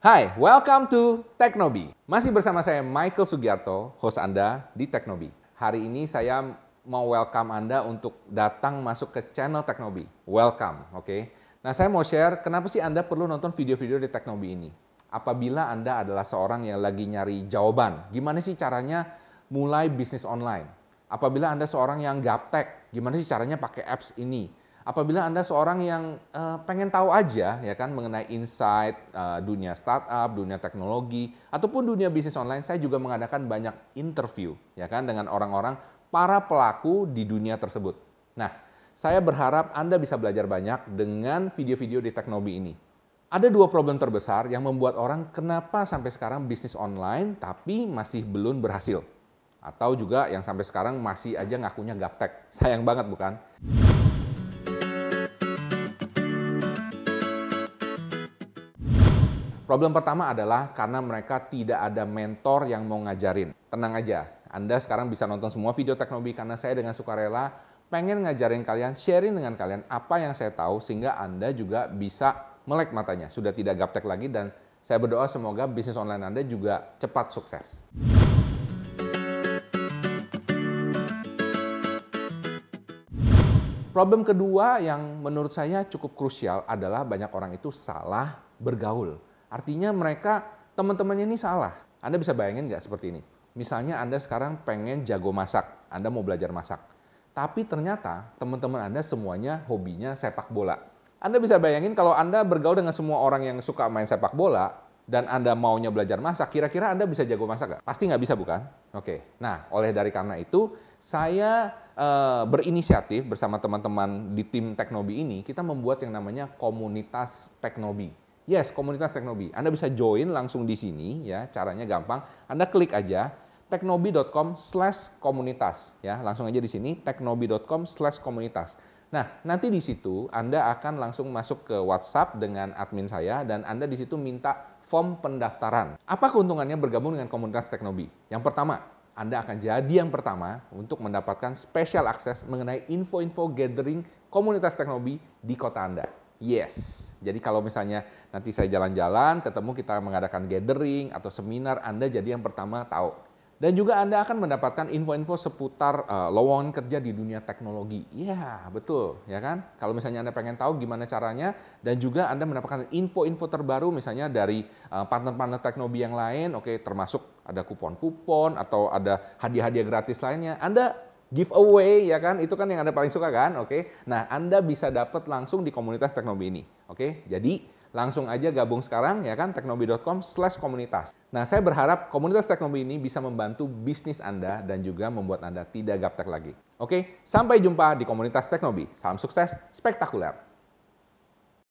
Hai, welcome to Teknobi. Masih bersama saya Michael Sugiarto, host Anda di Teknobi. Hari ini saya mau welcome Anda untuk datang masuk ke channel Teknobi. Welcome, oke? Okay? Nah, saya mau share kenapa sih Anda perlu nonton video-video di Teknobi ini. Apabila Anda adalah seorang yang lagi nyari jawaban, gimana sih caranya mulai bisnis online? Apabila Anda seorang yang gaptek, gimana sih caranya pakai apps ini? Apabila Anda seorang yang uh, pengen tahu aja ya kan mengenai insight uh, dunia startup, dunia teknologi ataupun dunia bisnis online, saya juga mengadakan banyak interview ya kan dengan orang-orang para pelaku di dunia tersebut. Nah, saya berharap Anda bisa belajar banyak dengan video-video di Teknobi ini. Ada dua problem terbesar yang membuat orang kenapa sampai sekarang bisnis online tapi masih belum berhasil. Atau juga yang sampai sekarang masih aja ngakunya gaptek. Sayang banget bukan? Problem pertama adalah karena mereka tidak ada mentor yang mau ngajarin. Tenang aja, Anda sekarang bisa nonton semua video Teknobi karena saya dengan sukarela pengen ngajarin kalian, sharing dengan kalian apa yang saya tahu sehingga Anda juga bisa melek matanya. Sudah tidak gaptek lagi dan saya berdoa semoga bisnis online Anda juga cepat sukses. Problem kedua yang menurut saya cukup krusial adalah banyak orang itu salah bergaul. Artinya mereka teman-temannya ini salah. Anda bisa bayangin nggak seperti ini? Misalnya Anda sekarang pengen jago masak, Anda mau belajar masak. Tapi ternyata teman-teman Anda semuanya hobinya sepak bola. Anda bisa bayangin kalau Anda bergaul dengan semua orang yang suka main sepak bola, dan Anda maunya belajar masak, kira-kira Anda bisa jago masak nggak? Pasti nggak bisa bukan? Oke, nah oleh dari karena itu, saya e, berinisiatif bersama teman-teman di tim Teknobi ini, kita membuat yang namanya komunitas Teknobi. Yes, komunitas Teknobi. Anda bisa join langsung di sini ya, caranya gampang. Anda klik aja teknobi.com slash komunitas ya, langsung aja di sini teknobi.com slash komunitas. Nah, nanti di situ Anda akan langsung masuk ke WhatsApp dengan admin saya dan Anda di situ minta form pendaftaran. Apa keuntungannya bergabung dengan komunitas Teknobi? Yang pertama, Anda akan jadi yang pertama untuk mendapatkan special access mengenai info-info gathering komunitas Teknobi di kota Anda. Yes. Jadi kalau misalnya nanti saya jalan-jalan, ketemu kita mengadakan gathering atau seminar, Anda jadi yang pertama tahu. Dan juga Anda akan mendapatkan info-info seputar uh, lowongan kerja di dunia teknologi. Iya, betul, ya kan? Kalau misalnya Anda pengen tahu gimana caranya dan juga Anda mendapatkan info-info terbaru misalnya dari uh, partner-partner teknologi yang lain, oke, okay, termasuk ada kupon-kupon atau ada hadiah-hadiah gratis lainnya. Anda giveaway ya kan? Itu kan yang anda paling suka kan? Oke. Okay? nah anda bisa dapat langsung di komunitas teknobi ini. Oke. Okay? jadi langsung aja gabung sekarang ya kan? Teknobi.com slash komunitas. Nah saya berharap komunitas teknobi ini bisa membantu bisnis anda dan juga membuat anda tidak gaptek lagi. Oke. Okay? sampai jumpa di komunitas teknobi. Salam sukses spektakuler